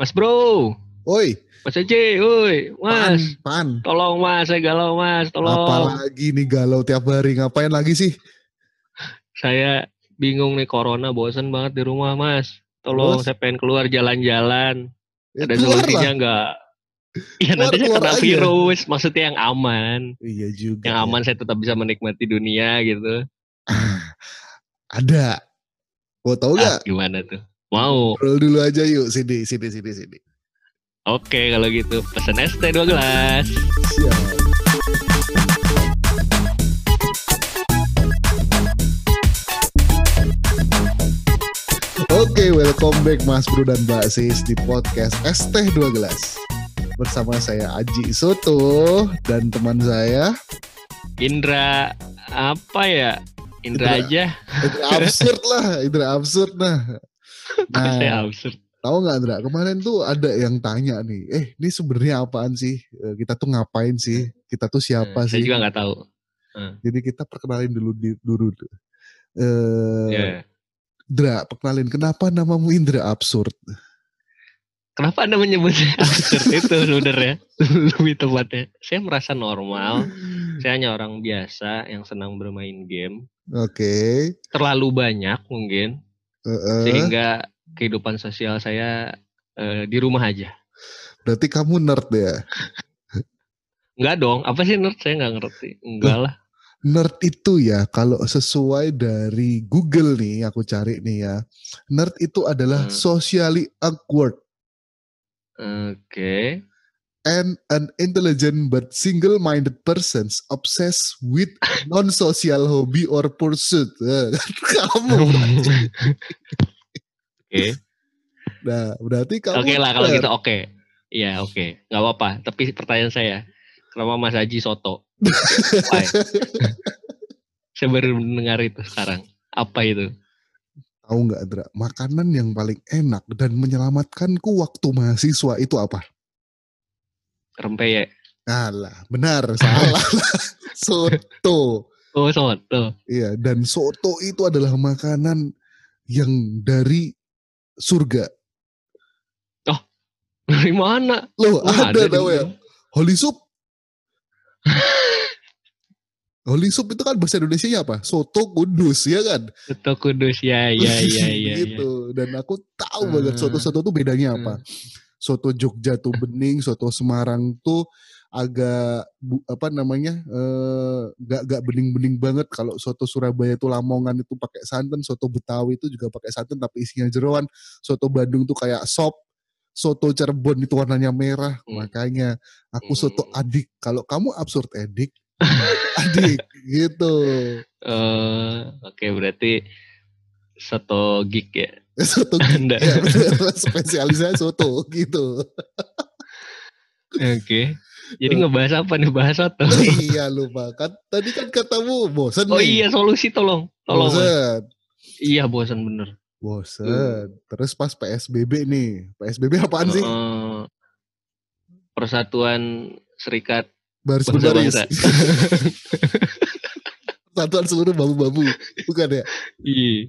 Mas bro, Oi, Mas Ece, pan, Mas, pan. tolong Mas, saya galau Mas, tolong. Apalagi nih galau tiap hari, ngapain lagi sih? Saya bingung nih corona, bosen banget di rumah Mas. Tolong, Terus? saya pengen keluar jalan-jalan. Ya, Ada solusinya enggak? Iya Keluar, nanti saya kena aja. virus, maksudnya yang aman. Iya juga. Yang ya. aman saya tetap bisa menikmati dunia gitu. Ah, ada. Mau tahu Ah, gak? gimana tuh? Mau. Roll dulu aja yuk, sini, sini, sini, sini. Oke kalau gitu, pesen es teh dua gelas. Siap. Oke, welcome back Mas Bro dan Mbak Sis di podcast Es Teh 2 Gelas. Bersama saya Aji Soto dan teman saya Indra apa ya? Indra Indra. aja. Indra absurd lah, Indra absurd nah. Nah, saya absurd. tahu nggak Indra? Kemarin tuh ada yang tanya nih, eh ini sebenarnya apaan sih? Eh, Kita tuh ngapain sih? Kita tuh siapa Saya sih? juga nggak tahu. Jadi kita perkenalin dulu di, dulu. Eh, Ya. Indra, perkenalin kenapa namamu Indra absurd? Kenapa anda menyebut saya absurd itu sebenarnya? Lebih tepatnya. Saya merasa normal. Saya hanya orang biasa yang senang bermain game. Oke. Terlalu banyak mungkin. Eh, eh, Sehingga kehidupan sosial saya eh, di rumah aja. berarti kamu nerd ya? Enggak dong. Apa sih nerd? Saya nggak ngerti. Enggak lah. Nerd itu ya kalau sesuai dari Google nih aku cari nih ya. Nerd itu adalah Hmm. socially awkward Oke. And an intelligent but single-minded persons obsessed with non-social hobby or pursuit. Eh, Kamu. Oke. Nah, berarti kamu Oke lah kalau gitu oke. Iya oke. Nggak apa-apa. Tapi pertanyaan saya. Kenapa Mas Haji Soto? Saya baru mendengar itu sekarang. Apa itu? Tahu nggak, Dra? Makanan yang paling enak dan menyelamatkanku waktu mahasiswa itu apa? Rempeyek. Alah, benar, salah. soto. Oh soto. Iya, dan soto itu adalah makanan yang dari surga. Dari mana? Loh, Oh, ada, di tahu ya? Holy soup. Holy soup itu kan bahasa Indonesia apa? Soto kudus, ya kan? Soto Kudus ya ya ya ya. gitu. Dan aku tahu Hmm. banget soto-soto tuh bedanya apa. Soto Jogja tuh bening, soto Semarang tuh agak bu- apa namanya eh, gak gak bening-bening banget. Kalau soto Surabaya tuh Lamongan itu pakai santan soto Betawi itu juga pakai santan tapi isinya jeroan. Soto Bandung tuh kayak sop soto Cirebon itu warnanya merah. Hmm. makanya aku soto Hmm. adik. Kalau kamu absurd edik adik gitu. Eh, oke berarti soto geek ya. soto Anda. ya, spesialisnya soto gitu Oke. Jadi ngebahas apa nih? Bahas soto. iya lupa kan tadi kan katamu bosan Oh nih iya solusi tolong. Tolong. Bosan Iya bosan bener. bosan terus pas PSBB nih PSBB apaan sih Eh, Persatuan Serikat baris berbaris Satuan seluruh babu-babu bukan ya Iya.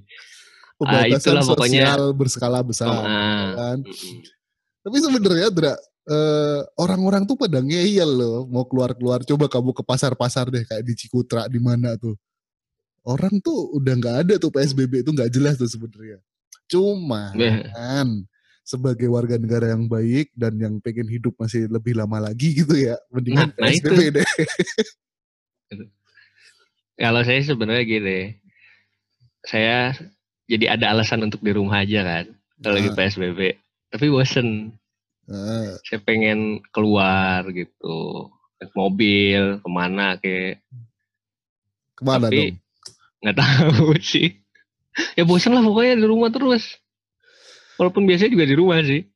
Pembatasan itulah pokoknya. sosial berskala besar Ah, kan? Mm-mm. tapi sebenarnya Dra eh, orang-orang tuh pada ngeyel loh mau keluar-keluar. Coba kamu ke pasar-pasar deh kayak di Cikutra di mana tuh. Orang tuh udah nggak ada tuh PSBB itu nggak jelas tuh sebenarnya. Cuman Beh. sebagai warga negara yang baik dan yang pengen hidup masih lebih lama lagi gitu ya mendingan Nah, nah PSBB deh. Kalau saya sebenarnya gini, saya jadi ada alasan untuk di rumah aja kan, kalau lagi Ah. PSBB. Tapi bosen, Nah, saya pengen keluar gitu, naik mobil ke mana kayak, ke mana tapi nggak tahu sih. Ya bosen lah pokoknya di rumah terus. Walaupun biasanya juga di rumah sih,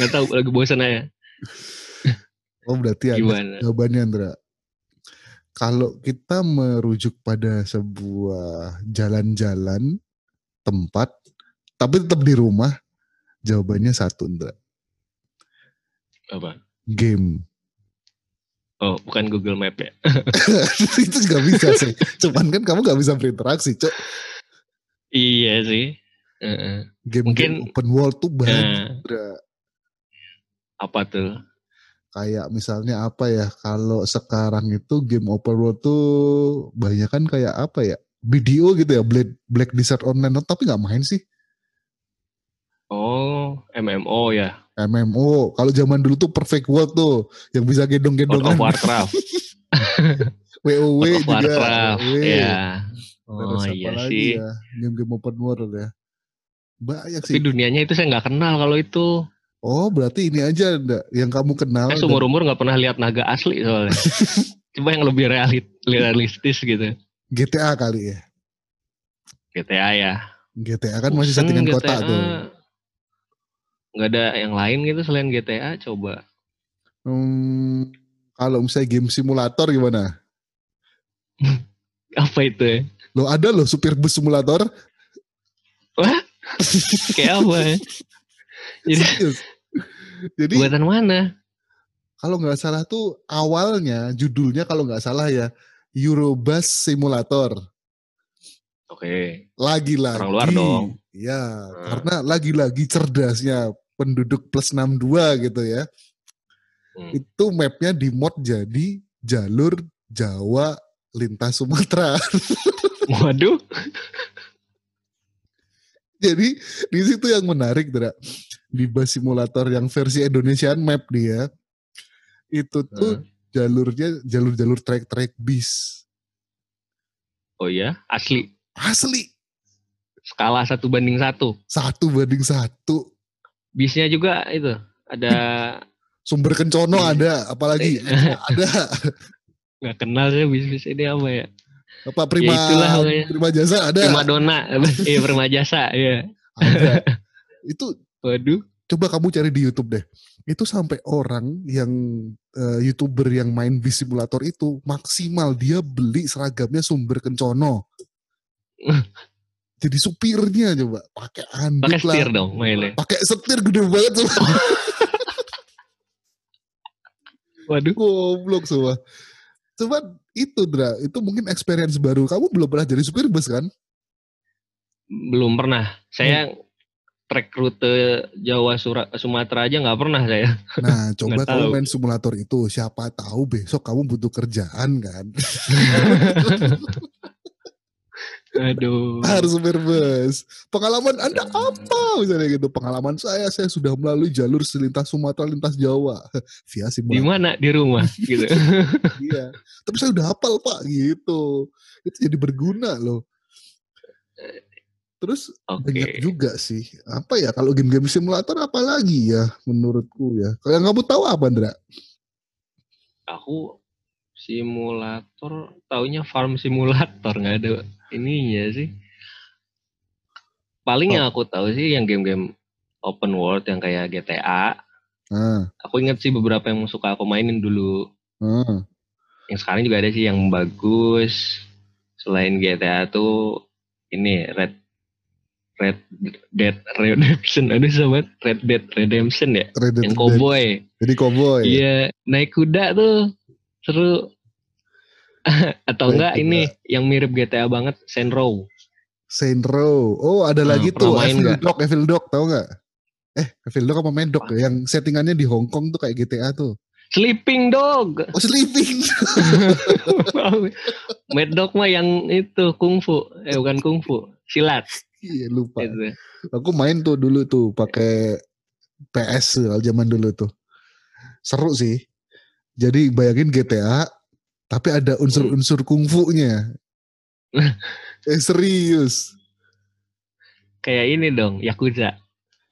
nggak tahu lagi bosen aja. oh berarti ada Gimana? jawabannya Andra kalau kita merujuk pada sebuah jalan-jalan tempat tapi tetap di rumah jawabannya satu Andra Apa? game Oh, bukan Google Map ya? itu juga bisa sih cuman kan kamu nggak bisa berinteraksi cok iya sih. Heeh. game, Mungkin- open world tuh banyak Andra. Apa tuh? Kayak misalnya apa ya? Kalau sekarang itu game open world tuh banyak kan kayak apa ya? Video gitu ya, Black Black Desert Online, tapi nggak main sih. Oh, MMO ya. MMO. Kalau zaman dulu tuh Perfect World tuh yang bisa World gendong-gendongan. of Warcraft. WoW World of juga. Warcraft. WoW. Ya. Oh iya sih. ya? Game-game open world ya. Banyak Tapi sih. dunianya itu saya nggak kenal kalau itu. Oh, berarti ini aja ndak yang kamu kenal. Saya dan- seumur umur nggak pernah lihat naga asli soalnya. Coba yang lebih realit, realistis gitu. GTA kali ya. GTA ya. GTA kan masih settingan kota tuh. Nggak ada yang lain gitu selain GTA. Coba. Hmm, kalau misalnya game simulator gimana? Apa itu ya? Lo ada loh supir bus simulator? Kayak apa ya? Jadi. Jadi buatan mana? kalau nggak salah tuh awalnya judulnya kalau nggak salah ya Eurobus Simulator. Oke. Lagi-lagi. Orang luar dong. Ya, Hmm. karena lagi-lagi cerdasnya penduduk plus 62 gitu ya. Hmm. Itu mapnya di mod jadi jalur Jawa lintas Sumatera. Waduh. Jadi di situ yang menarik, Dra. Di bus simulator yang versi Indonesian map dia, itu tuh Hmm. Jalurnya jalur-jalur trek-trek bis. Oh iya, asli. Asli Skala satu banding satu. satu banding satu. Bisnya juga itu ada Sumber kencono Iya. ada, apalagi ada nggak kenal sih bis-bis ini apa ya? apa prima itulah pokoknya. prima jasa ada. Prima dona, iya prima jasa, ya. ada. Itu Waduh. coba kamu cari di YouTube deh. Itu sampai orang yang eh, youtuber yang main bis simulator itu maksimal dia beli seragamnya sumber kencono. Jadi supirnya coba pakai anduk Pakai setir lah, dong mainnya. pakai setir gede banget coba. Waduh. Goblok semua. Cuman itu Dra, itu mungkin experience baru. Kamu belum pernah jadi supir bus kan? Belum pernah. Saya Hmm. Trek rute Jawa Sura- Sumatera aja nggak pernah saya. Nah, coba Nggak kamu tahu. main simulator itu. Siapa tahu besok kamu butuh kerjaan kan? Aduh. harus bus. Pengalaman Anda apa? Misalnya gitu. Pengalaman saya, saya sudah melalui jalur selintas Sumatera, lintas Jawa. Via Di simulator. mana? Di rumah gitu. Iya. Tapi saya udah hafal pak, gitu. Itu jadi berguna loh. Terus Oke. banyak juga sih. Apa ya, kalau game-game simulator apa lagi ya menurutku ya. Kalau yang kamu tahu apa, Andra? Aku simulator taunya farm simulator nggak ada ininya sih. Paling yang aku tahu sih yang game-game open world yang kayak GTA. Nah, Aku inget sih beberapa yang suka aku mainin dulu. nah. Yang sekarang juga ada sih yang bagus. Selain GTA tuh ini Red Red Dead Redemption. Aduh sobat Red Dead Redemption ya. Red Dead Yang cowboy. Jadi cowboy. Iya, naik kuda tuh seru. Atau Naik enggak kuda. ini yang mirip GTA banget. Saint Row. Oh, ada Hmm, lagi tuh main Evil? Dog, Evil Dog, tahu nggak? Eh, Evil Dog apa Mad Dog ya? Yang settingannya di Hong Kong tuh kayak GTA tuh. Sleeping Dog. Oh, Sleeping. Mad Dog mah yang itu kungfu, eh bukan kungfu, silat iya, lupa. gitu. Aku main tuh dulu tuh pakai PS kalau zaman dulu tuh. Seru sih. Jadi bayangin GTA, tapi ada unsur-unsur kungfunya. eh serius. Kayak ini dong, Yakuza.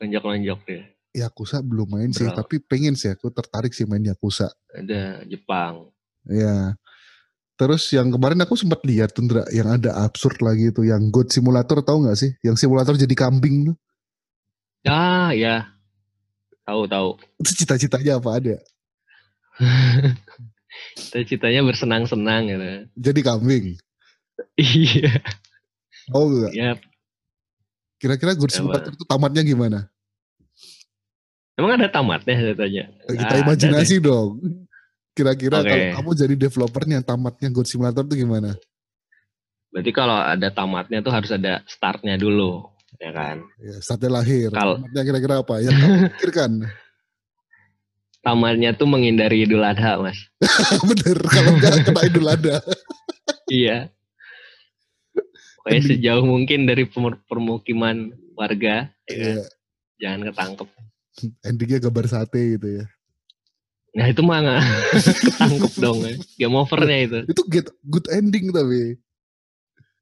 Lonjok-lonjok dia. Yakuza belum main sih, Bro. tapi pengen sih aku tertarik sih main Yakuza. Ada Jepang. Ya. Terus yang kemarin aku sempat lihat tuh Ndra, yang ada absurd lagi tuh yang God Simulator tahu nggak sih? Yang simulator jadi kambing tuh. Ah, ya. Tahu tahu. Itu cita-citanya apa ada? Cita-citanya bersenang-senang gitu. Jadi kambing. Iya. Oh enggak. Ya, Kira-kira God? Simulator itu tamatnya gimana? emang ada tamatnya saya tanya. Kita ada imajinasi dong. Kira-kira Oke. kalau kamu jadi developernya tamatnya God Simulator itu gimana? Berarti kalau ada tamatnya tuh harus ada startnya dulu, ya kan? Ya, startnya lahir. Kalau- Tamatnya kira-kira apa? Yang kamu pikirkan. tamatnya tuh menghindari Idul Adha, Mas. Bener, kalau nggak kena idul adha. iya. Pokoknya Ending. sejauh mungkin dari permukiman warga, ya kan? Iya, jangan ketangkep. endingnya gambar sate gitu ya. Nah itu mah nggak ketangkep dong ya. Game overnya itu. Itu get good ending tapi.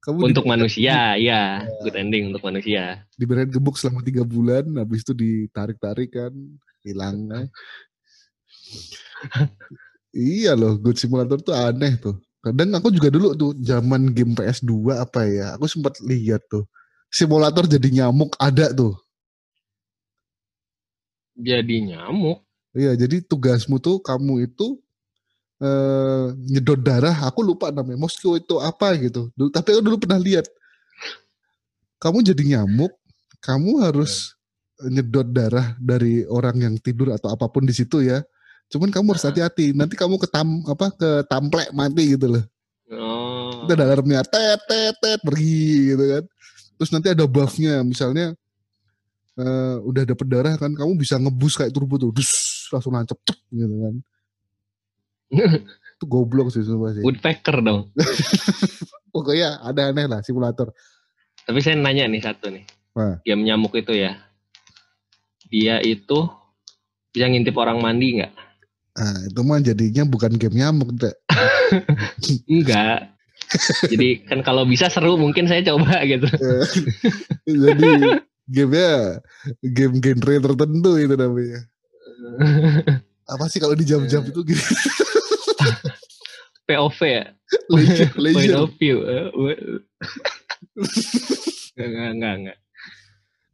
Kamu Untuk di- manusia, ya. Good ending untuk manusia. diberikan gebuk selama tiga bulan, habis itu ditarik-tarik kan, hilang. kan. iya loh, Good Simulator tuh aneh tuh. Kadang aku juga dulu tuh zaman game PS2 apa ya, aku sempat lihat tuh. Simulator jadi nyamuk ada tuh. Jadi nyamuk. Iya, jadi tugasmu tuh kamu itu eh nyedot darah, aku lupa namanya. Moskow itu apa gitu. Dulu, tapi aku dulu pernah lihat. Kamu jadi nyamuk, kamu harus nyedot darah dari orang yang tidur atau apa pun di situ ya. Cuman kamu harus hati-hati, nanti kamu ketam apa ketamplek mati gitu loh. Oh. Kita alarmnya tet tet tet pergi gitu kan. Terus nanti ada buffnya, misalnya eh, udah dapet darah kan, kamu bisa ngebus kayak turbo tuh, dus, langsung nancep cep gitu kan. Itu goblok sih semua sih. Woodpecker dong. Pokoknya ada aneh lah simulator. Tapi saya nanya nih satu nih. Apa? Game nyamuk itu ya. Dia itu bisa ngintip orang mandi nggak? Nah, itu mah jadinya bukan game nyamuk, Dek. Enggak. Jadi kan kalau bisa seru mungkin saya coba gitu. Jadi gamenya game genre tertentu itu namanya. Apa sih kalau di jam-jam itu gitu? POV ya. leisure, Point of view. Eh, we- Enggak, enggak, enggak.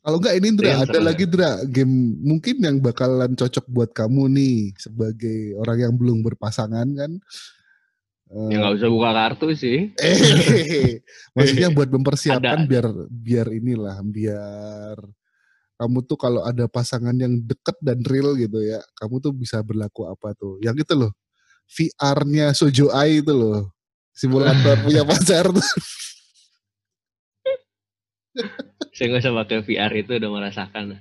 Kalau enggak ini Dra, Yang ada lagi Dra, game mungkin yang bakalan cocok buat kamu nih sebagai orang yang belum berpasangan kan. Eh, Ya nggak usah buka kartu sih. eh, maksudnya buat mempersiapkan Ada. biar biar inilah biar kamu tuh kalau ada pasangan yang deket dan real gitu ya, kamu tuh bisa berlaku apa tuh? Yang itu loh, VR-nya Sojo Ai itu loh, simulator punya pacar tuh. Saya nggak usah pakai VR itu udah merasakan.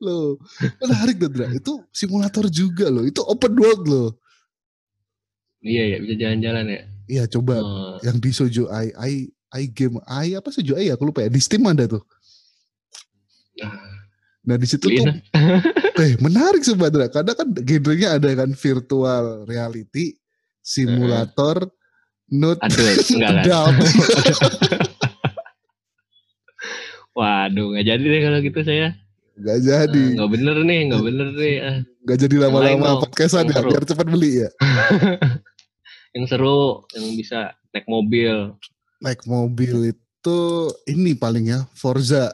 loh. Menarik tuh, Dra. Itu simulator juga loh. Itu open world loh. Iya ya, bisa jalan-jalan ya. Iya, coba Oh, yang di Sojo Ai, Ai, Ai game Ai apa Sojo Ai ya? Aku lupa ya. Di Steam ada tuh. Nah di situ tuh, eh menarik sebenarnya. Karena kan genrenya ada kan virtual reality, simulator, nude, Aduh, enggak kan? Waduh, nggak jadi deh kalau gitu saya. Gak jadi, Ah, Nggak bener nih, nggak bener nih. Ah, gak jadi lama-lama podcastan ya, biar cepat beli ya. Yang seru, yang bisa naik mobil. Naik mobil itu ini paling ya, Forza.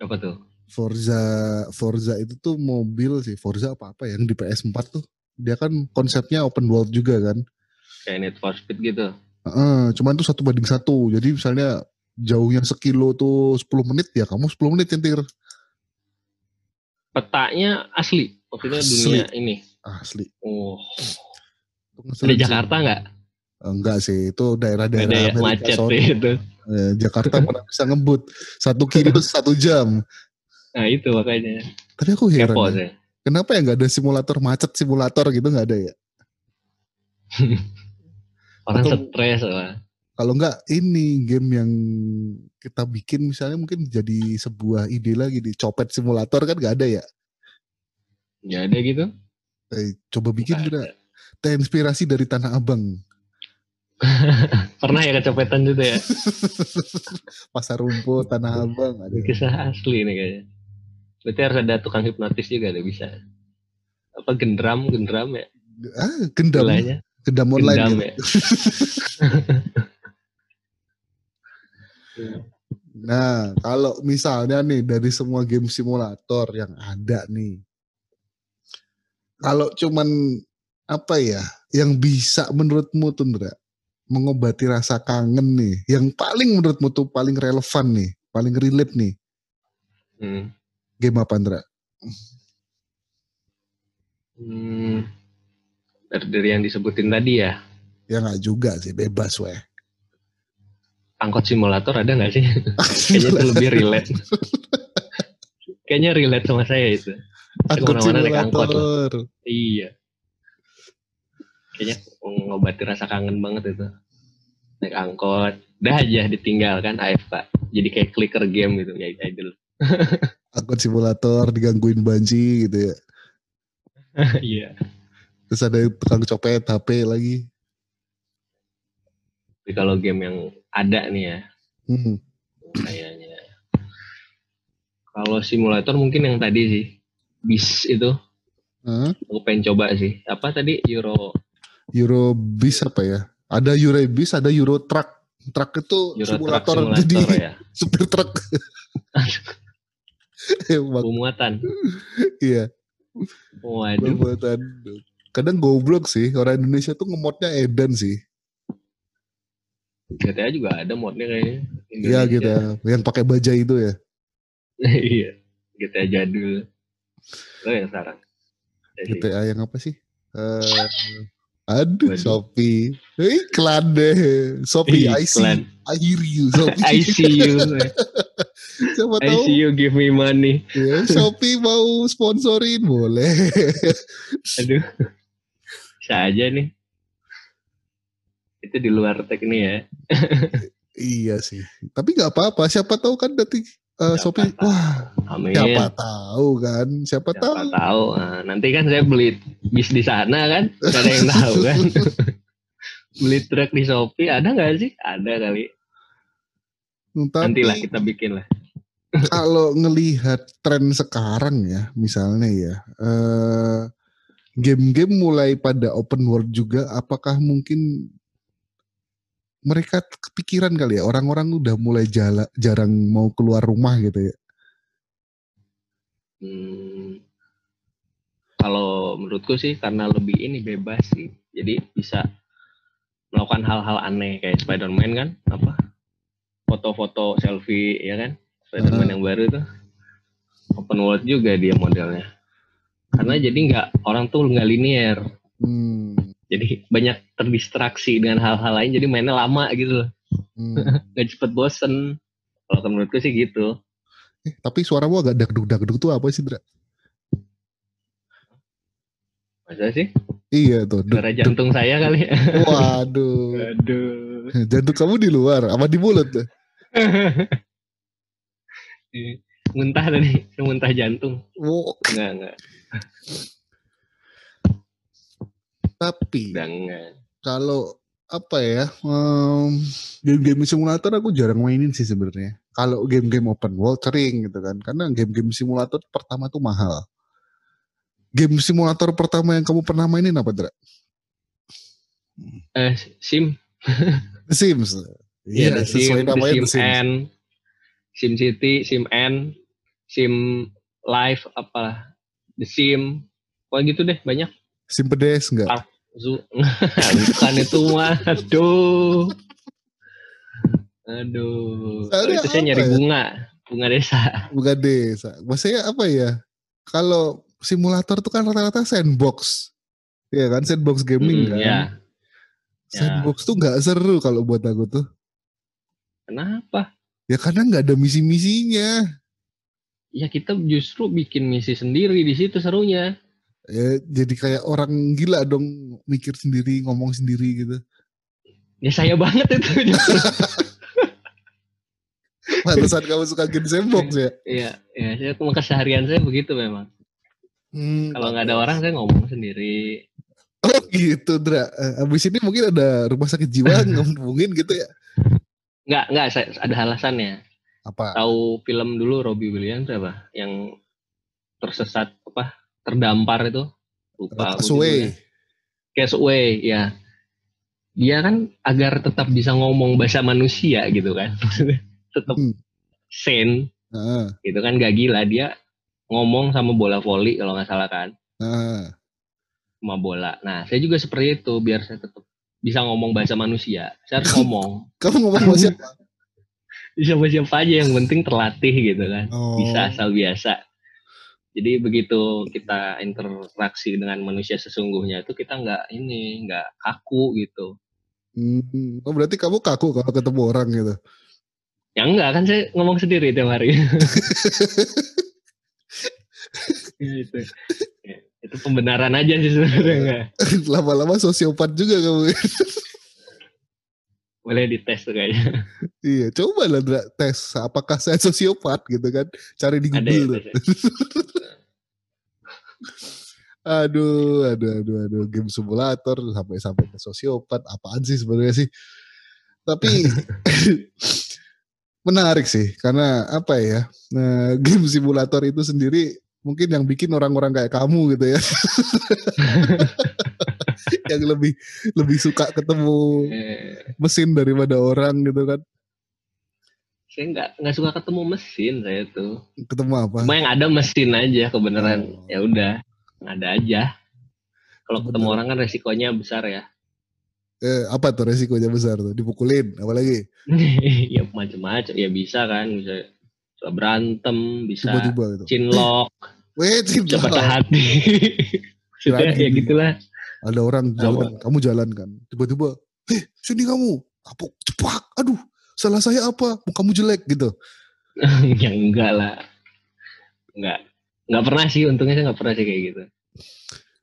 Apa tuh? Forza Forza itu tuh mobil sih Forza apa apa yang di PS4 tuh dia kan konsepnya open world juga kan Kayak Need for Speed gitu. Heeh, cuman tuh satu banding satu jadi misalnya jauhnya sekilo tuh 10 menit ya kamu 10 menit nyetir Petanya asli. Maksudnya Asli. dunia ini. asli Oh, ada. Jakarta nggak? Enggak sih itu daerah-daerah ya, Amerika macet sono. sih itu. Eh, Jakarta mana bisa ngebut satu kilo satu jam Nah itu makanya. tapi aku heran Kepo ya, kenapa ya nggak ada simulator macet simulator gitu nggak ada ya Orang Atau- stres lah. kalau enggak ini game yang kita bikin misalnya mungkin jadi sebuah ide lagi di copet simulator kan nggak ada ya Nggak ada gitu. eh, coba bikin Nggak ada. terinspirasi dari tanah abang Pernah ya kecopetan gitu ya? pasar rumput tanah abang ada Kisah asli nih kayaknya. Berarti harus ada tukang hipnotis juga ada bisa. Apa gendram, gendram ya? ah gendam Istilahnya. gendam online Gendam gitu. ya. nah kalau misalnya nih dari semua game simulator yang ada nih kalau cuman apa ya yang bisa menurutmu tuh Ndra mengobati rasa kangen nih yang paling menurutmu tuh paling relevan nih paling relate nih Hmm. game apa Ndra? Hmm. Dari, dari yang disebutin tadi ya. Ya nggak juga sih bebas weh. Angkot simulator ada nggak sih? Kayaknya itu lebih relate. Kayaknya relate sama saya itu. Angkot Ke mana-mana naik angkot lah. simulator. Iya. Kayaknya ngobati rasa kangen banget itu. Naik angkot, dah aja ditinggal kan AFK. Jadi kayak clicker game gitu ya idol. Angkot simulator digangguin banci gitu ya. Iya. Terus ada yang tukang copet HP lagi. Tapi kalau game yang ada nih ya, Hmm. kayaknya. Kalau simulator mungkin yang tadi sih, bis itu, Hah? aku pengen coba sih. Apa tadi Euro Euro bis apa ya? Ada Euro bis, ada Euro truck. Truck itu Euro simulator, Truck Simulator jadi ya, supir truk. Pemuatan. iya, Waduh, buatan. Kadang goblok sih, orang Indonesia tuh ngemodnya edan sih. GTA juga ada modnya kayaknya. Iya gitu ya, yang pakai bajai itu ya. Iya, GTA jadul. Lo yang sekarang. GTA yang apa sih? Eh, aduh, Waduh. Shopee. Eh, Iklan deh. Shopee, I see. I hear you. Shopee. I see you. Siapa I tahu see you give me money. ya, Shopee mau sponsorin boleh. Aduh. Bisa aja nih. Itu di luar teknik ya. iya sih. Tapi nggak apa-apa. Siapa tahu kan nanti eh, Siapa Shopee. tahu. Wah, Amin. siapa tahu kan? Siapa, Siapa tahu. tahu. Nah, nanti kan saya beli bis di sana kan. Gak ada yang tahu kan. beli truk di Shopee ada nggak sih? Ada kali. Tapi Nantilah kita bikin lah. kalau ngelihat tren sekarang ya, misalnya ya, eh, game-game mulai pada open world juga, apakah mungkin mereka kepikiran kali ya, orang-orang udah mulai jala, jarang mau keluar rumah gitu ya? Hmm, kalau menurutku sih karena lebih ini bebas sih. Jadi bisa melakukan hal-hal aneh kayak Spider-Man kan, apa? Foto-foto selfie ya kan? Spider-Man Ah. yang baru tuh open world juga dia modelnya. Karena jadi nggak orang tuh nggak linear. Hmm, Jadi banyak terdistraksi dengan hal-hal lain jadi mainnya lama gitu loh. hmm. Cepet bosen. Kalau menurutku sih gitu. Eh, tapi suaramu agak dagduk-dagduk tuh apa sih, Dra? Masa sih? Iya tuh. duk- Suara jantung saya kali ya. Waduh. Aduh. Jantung kamu di luar, apa di mulut tuh? muntah tadi, muntah jantung. Enggak, enggak. Tapi Udah enggak. kalau apa ya em, game-game simulator aku jarang mainin sih sebenarnya. Kalau game-game open world sering gitu kan, karena game-game simulator pertama tuh mahal. Game simulator pertama yang kamu pernah mainin apa, Dra? Eh, SIM. The Sims. Iya, Iya, The sesuai SIM, namanya SIM Sims. N, SIM City, SIM N, SIM Live, apa, The SIM. Pokoknya gitu deh, banyak. Sim pedes enggak? Ah. Bukan itu mah. Aduh. Aduh. Soalnya itu saya nyari ya? bunga. Bunga desa. Bukan desa. Maksudnya apa ya? Kalau simulator tuh kan rata-rata sandbox. Iya kan, sandbox gaming Hmm, kan. ya. Sandbox tuh nggak seru kalau buat aku tuh. Kenapa? Ya karena nggak ada misi-misinya. Ya kita justru bikin misi sendiri di situ serunya. Ya, jadi kayak orang gila dong mikir sendiri, ngomong sendiri gitu. Ya saya banget itu. Pantesan kamu suka game sandbox ya? Iya, ya saya keseharian saya begitu memang. Hmm, Kalau nggak ada orang saya ngomong sendiri. Oh gitu, Dra. Eh, Abis ini mungkin ada rumah sakit jiwa ngomongin gitu ya? Nggak, nggak saya ada alasannya. Apa? Tahu film dulu Robbie Williams apa? Yang tersesat apa? Terdampar itu. Lupa. Castaway, ya. Dia kan agar tetap bisa ngomong bahasa manusia gitu kan. tetap Hmm. sane Nah, gitu kan gak gila dia ngomong sama bola voli kalau nggak salah kan nah. sama bola. Nah, saya juga seperti itu biar saya tetap bisa ngomong bahasa manusia. Saya harus ngomong Kamu ngomong sama siapa? bisa siapa aja yang penting terlatih gitu kan. Oh. Bisa asal biasa. Jadi begitu kita interaksi dengan manusia sesungguhnya itu kita nggak ini nggak kaku gitu. Hmm, oh berarti kamu kaku kalau ketemu orang gitu. Ya enggak kan saya ngomong sendiri tiap hari. Ya, itu. Ya, itu pembenaran aja sih sebenarnya. Lama-lama sosiopat juga kamu. Boleh dites tuh kayaknya. iya, coba lah Dra, tes apakah saya sosiopat gitu kan. Cari di Ada ya Google. tesnya. Aduh, aduh, aduh, aduh, game simulator sampai sampai ke sosiopat, apaan sih sebenarnya sih? Tapi menarik sih, karena apa ya? Nah, game simulator itu sendiri mungkin yang bikin orang-orang kayak kamu gitu ya, yang lebih lebih suka ketemu Eh, mesin daripada orang gitu kan. saya nggak nggak suka ketemu mesin saya tuh. Ketemu apa? Cuma yang ada mesin aja kebenaran. Oh. Ya udah, ada aja. Kalau ketemu orang kan resikonya besar ya. Eh, apa tuh resikonya besar tuh? Dipukulin, apalagi ya macam-macam. Ya bisa kan, bisa, bisa berantem, bisa tiba-tiba gitu. cinlok, Weh, patah hati. Kirain ya gitulah. Ada orang jalan, kamu jalan kan, tiba-tiba, eh sini kamu, kapok, cepak, aduh, salah saya apa, kamu jelek gitu. ya enggak lah. Enggak. Enggak pernah sih, untungnya saya enggak pernah sih kayak gitu.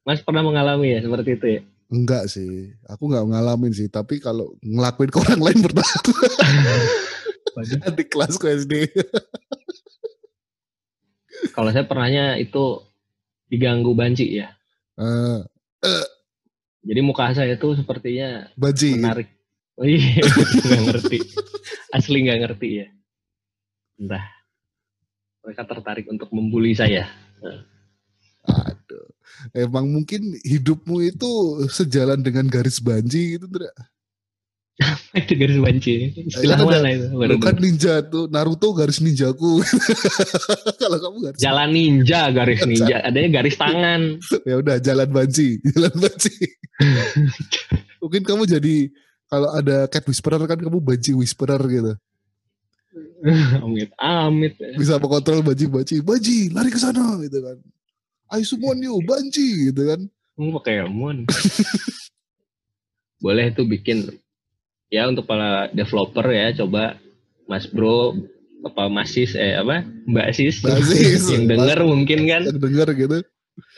Mas pernah mengalami ya seperti itu ya? Enggak sih, aku nggak ngalamin sih, tapi kalau ngelakuin ke orang lain pernah di kelas SD. Kalau saya pernahnya itu diganggu banci ya. Eh, Jadi muka saya itu sepertinya baji, menarik. Oh iya, nggak ngerti. Asli nggak ngerti ya. Entah. Mereka tertarik untuk membuli saya. aduh, emang mungkin hidupmu itu sejalan dengan garis banji gitu, Dra. Itu garis banci. Istilah ada- mana itu? Baru kan dengar. ninja tuh, Naruto garis ninjaku. kalau kamu garis Jalan ninja, garis ninja. Adanya garis tangan. ya udah jalan banci jalan banci mungkin kamu jadi kalau ada cat whisperer kan kamu banci whisperer gitu amit, amit. bisa mengontrol banci banci banci lari ke sana gitu kan I summon you banci gitu kan Hmm, Pokemon. Boleh tuh bikin ya untuk para developer ya coba Mas Bro apa Mas Sis eh apa Mbak Sis, Mbak Sis. yang denger mungkin kan? yang denger gitu.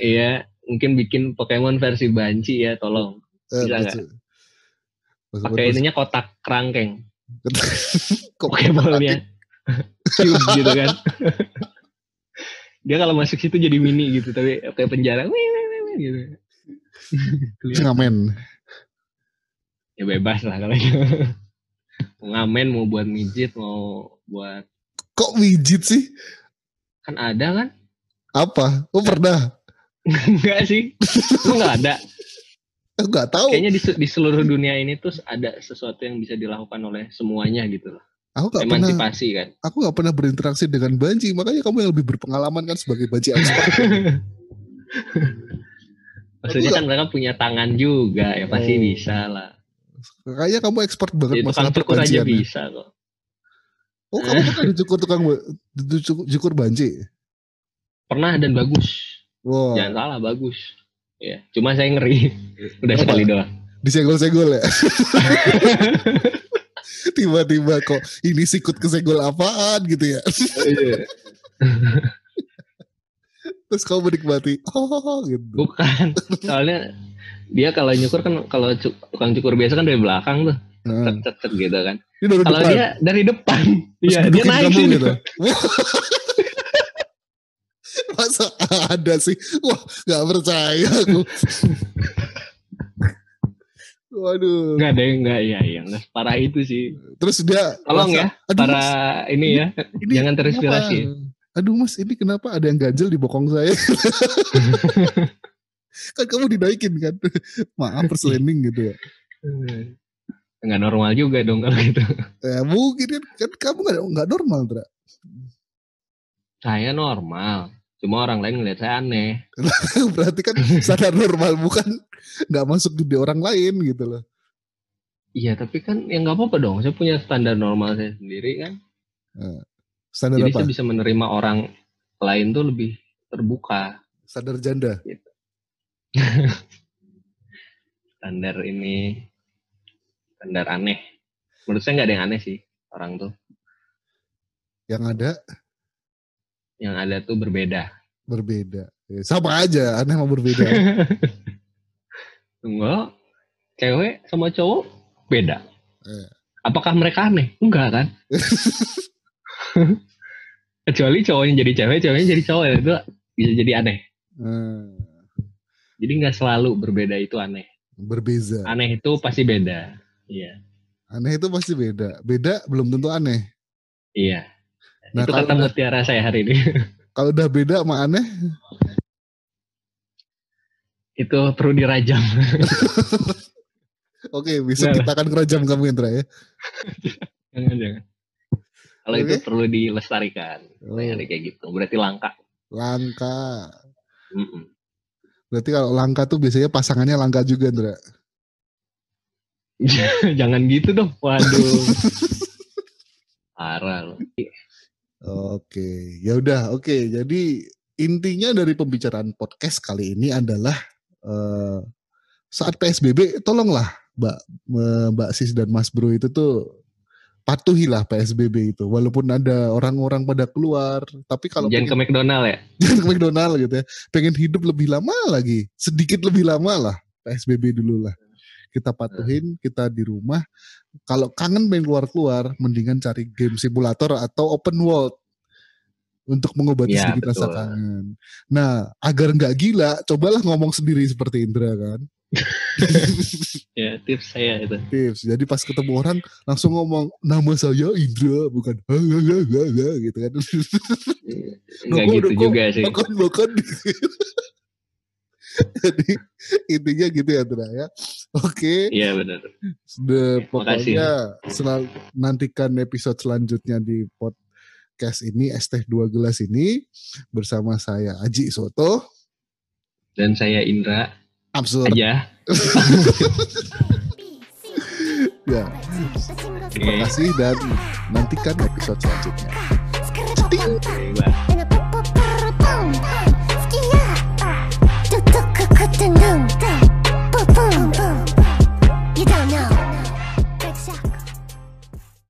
Iya mungkin bikin Pokemon versi banci ya tolong. Eh, Bisa nggak? maksud- pakai ininya kotak kerangkeng. Kok Pokemon-nya. cube gitu kan. Dia kalau masuk situ jadi mini gitu tapi kayak penjara. Wih, wih, gitu. Ngamen ya bebas lah kalau itu. mau ngamen mau buat mijit mau buat kok mijit sih? Kan ada kan? Apa? Oh pernah? Enggak sih. Lu nggak ada? Aku nggak tahu. Kayaknya di, di seluruh dunia ini tuh ada sesuatu yang bisa dilakukan oleh semuanya gitu loh. Aku pernah. Emansipasi kan? Aku nggak pernah berinteraksi dengan banci makanya kamu yang lebih berpengalaman kan sebagai banci expert maksudnya Aku kan mereka punya tangan juga ya pasti Oh. bisa lah kayaknya kamu expert banget jadi masalah tukang cukur aja bisa kok Oh kamu pernah dicukur tukang dicukur, cukur banci? pernah dan bagus Wah, jangan salah bagus ya cuma saya ngeri udah Apa? sekali doang disenggol-senggol ya? Tiba-tiba kok ini sikut kesenggol apaan gitu ya? Terus kamu menikmati, oh gitu. bukan soalnya dia kalau nyukur kan kalau tukang cukur biasa kan dari belakang tuh Nah, cet cet gitu kan kalau depan. dia dari depan iya dia naik sini. gitu. Masa ada sih? Wah, nggak percaya aku. Waduh. Enggak deh, enggak ya, ya, enggak separah itu sih. Terus dia Tolong merasa, ya, Aduh, para Mas, ini ya, ini jangan terinspirasi. kenapa? Aduh mas, ini kenapa ada yang ganjel di bokong saya? Kan kamu dinaikin kan? Maaf perselining gitu ya. Enggak normal juga dong kalau gitu. Ya mungkin kan, kan kamu nggak nggak normal, Tra. Saya normal, cuma orang lain ngeliat saya aneh. Berarti kan sadar normal bukan nggak masuk di orang lain gitu loh. Iya, tapi kan ya nggak apa-apa dong. Saya punya standar normal saya sendiri kan. Standar Jadi apa? saya bisa menerima orang lain tuh lebih terbuka. Standar janda. Standar ini, standar aneh. Menurut saya nggak ada yang aneh sih orang tuh. Yang ada Yang ada tuh berbeda. Berbeda. Ya, sama aja, aneh sama berbeda. Enggak. Cewek sama cowok beda. Eh. Apakah mereka aneh? Enggak kan? Kecuali cowoknya jadi cewek, ceweknya jadi cowok itu bisa jadi aneh. Hmm, Jadi nggak selalu berbeda itu aneh. berbeza. Aneh itu pasti beda. Iya. Aneh itu pasti beda. Beda belum tentu aneh. Iya. Nah, itu kata mutiara saya hari ini. Kalau udah beda sama aneh, itu perlu dirajam. oke bisa Nah. kita akan kerajam kamu Indra ya. jangan jangan. Kalau itu Oke. perlu dilestarikan. Oh, Kayak gitu. Berarti langka. langka. Mm-mm. Berarti kalau langka tuh biasanya pasangannya langka juga Indra. jangan gitu dong. Waduh. Parah loh. Oke, ya udah. Oke, jadi intinya dari pembicaraan podcast kali ini adalah eh, saat PSBB, tolonglah Mbak Mbak Sis dan Mas Bro itu tuh patuhilah PSBB itu. Walaupun ada orang-orang pada keluar, tapi kalau Jangan ke pengen, McDonald ya. jangan ke McDonald gitu ya, pengen hidup lebih lama lagi, sedikit lebih lama lah PSBB dulu lah. Kita patuhin, kita di rumah. Kalau kangen pengen keluar-keluar, mendingan cari game simulator atau open world untuk mengobati Ya, sedikit rasa betul. kangen. Nah, agar nggak gila, cobalah ngomong sendiri seperti Indra kan. Ya tips saya itu. Tips. Jadi pas ketemu orang langsung ngomong nama saya Indra, bukan ha, ha, ha, ha, ha, gitu kan. Enggak Kok- gitu juga sih. Makan makan. Jadi intinya gitu ya Indra ya. Oke. Iya benar. The, makasih. pokoknya selalu nantikan episode selanjutnya di podcast ini es teh dua gelas ini bersama saya Aji Soto. Dan saya Indra absurd. Aja. Ya. Terima kasih dan nantikan episode selanjutnya. Ceting.